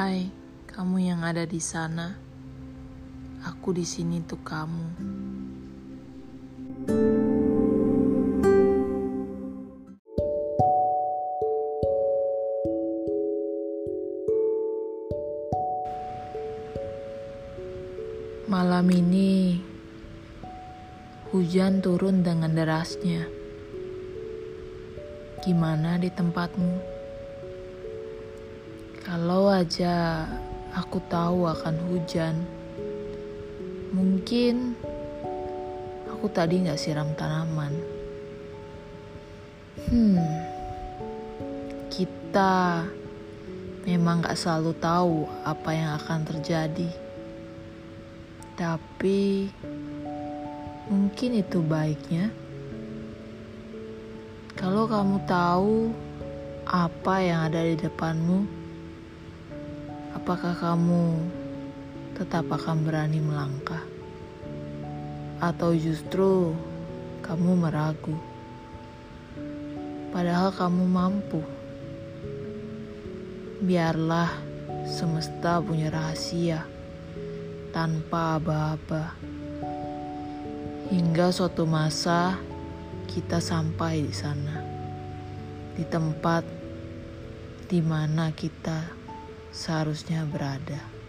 Hai, kamu yang ada di sana. Aku di sini untuk kamu. Malam ini hujan turun dengan derasnya. Gimana di tempatmu? Kalau aja aku tahu akan hujan, mungkin aku tadi nggak siram tanaman. Hmm, kita memang nggak selalu tahu apa yang akan terjadi, tapi mungkin itu baiknya. Kalau kamu tahu apa yang ada di depanmu, apakah kamu tetap akan berani melangkah, atau justru kamu meragu? Padahal kamu mampu. Biarlah semesta punya rahasia tanpa aba-aba. Hingga suatu masa kita sampai di sana. Di tempat di mana kita seharusnya berada.